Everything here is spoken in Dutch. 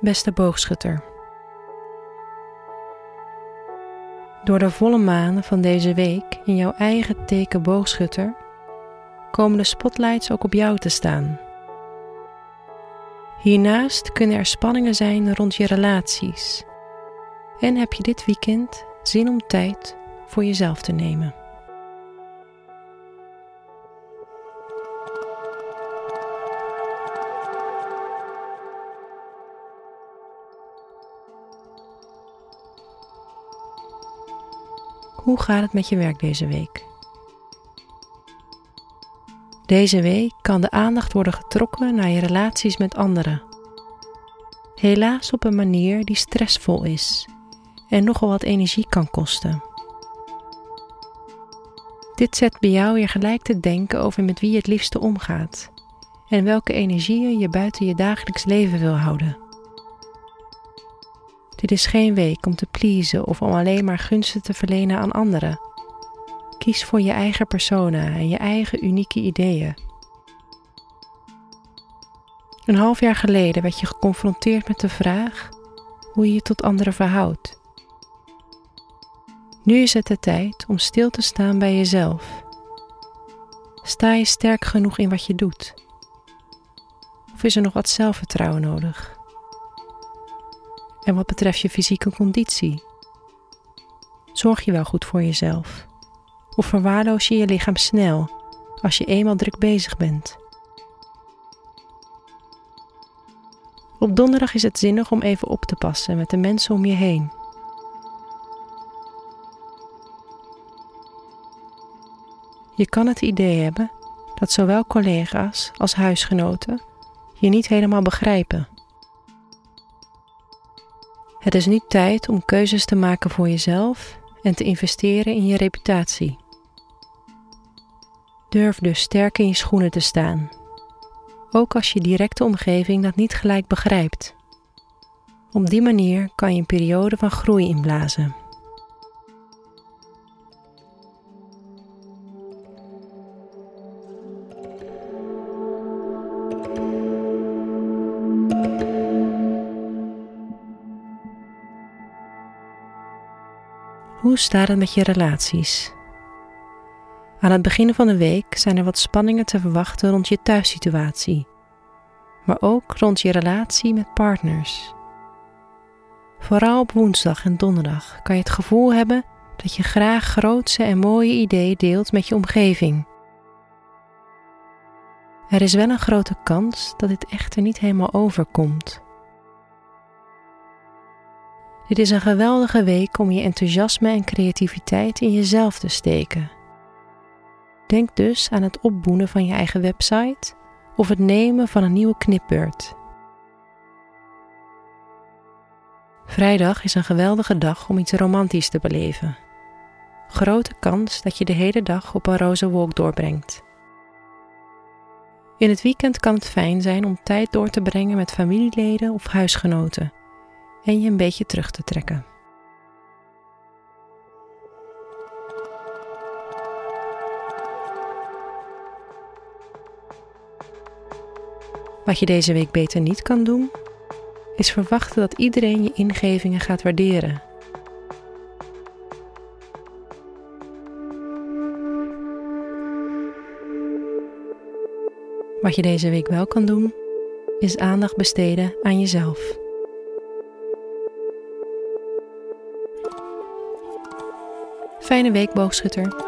Beste boogschutter. Door de volle maan van deze week in jouw eigen teken boogschutter komen de spotlights ook op jou te staan. Hiernaast kunnen er spanningen zijn rond je relaties. En heb je dit weekend zin om tijd voor jezelf te nemen. Hoe gaat het met je werk deze week? Deze week kan de aandacht worden getrokken naar je relaties met anderen. Helaas op een manier die stressvol is en nogal wat energie kan kosten. Dit zet bij jou je gelijk te denken over met wie je het liefste omgaat en welke energieën je buiten je dagelijks leven wil houden. Dit is geen week om te pleasen of om alleen maar gunsten te verlenen aan anderen. Kies voor je eigen persona en je eigen unieke ideeën. Een half jaar geleden werd je geconfronteerd met de vraag hoe je je tot anderen verhoudt. Nu is het de tijd om stil te staan bij jezelf. Sta je sterk genoeg in wat je doet? Of is er nog wat zelfvertrouwen nodig? En wat betreft je fysieke conditie? Zorg je wel goed voor jezelf? Of verwaarloos je je lichaam snel als je eenmaal druk bezig bent? Op donderdag is het zinnig om even op te passen met de mensen om je heen. Je kan het idee hebben dat zowel collega's als huisgenoten je niet helemaal begrijpen. Het is nu tijd om keuzes te maken voor jezelf en te investeren in je reputatie. Durf dus sterk in je schoenen te staan, ook als je directe omgeving dat niet gelijk begrijpt. Op die manier kan je een periode van groei inblazen. Hoe staat het met je relaties? Aan het begin van de week zijn er wat spanningen te verwachten rond je thuissituatie, maar ook rond je relatie met partners. Vooral op woensdag en donderdag kan je het gevoel hebben dat je graag grootse en mooie ideeën deelt met je omgeving. Er is wel een grote kans dat dit echter niet helemaal overkomt. Dit is een geweldige week om je enthousiasme en creativiteit in jezelf te steken. Denk dus aan het opboenen van je eigen website of het nemen van een nieuwe knipbeurt. Vrijdag is een geweldige dag om iets romantisch te beleven. Grote kans dat je de hele dag op een roze wolk doorbrengt. In het weekend kan het fijn zijn om tijd door te brengen met familieleden of huisgenoten en je een beetje terug te trekken. Wat je deze week beter niet kan doen, is verwachten dat iedereen je ingevingen gaat waarderen. Wat je deze week wel kan doen, is aandacht besteden aan jezelf. Fijne week, boogschutter.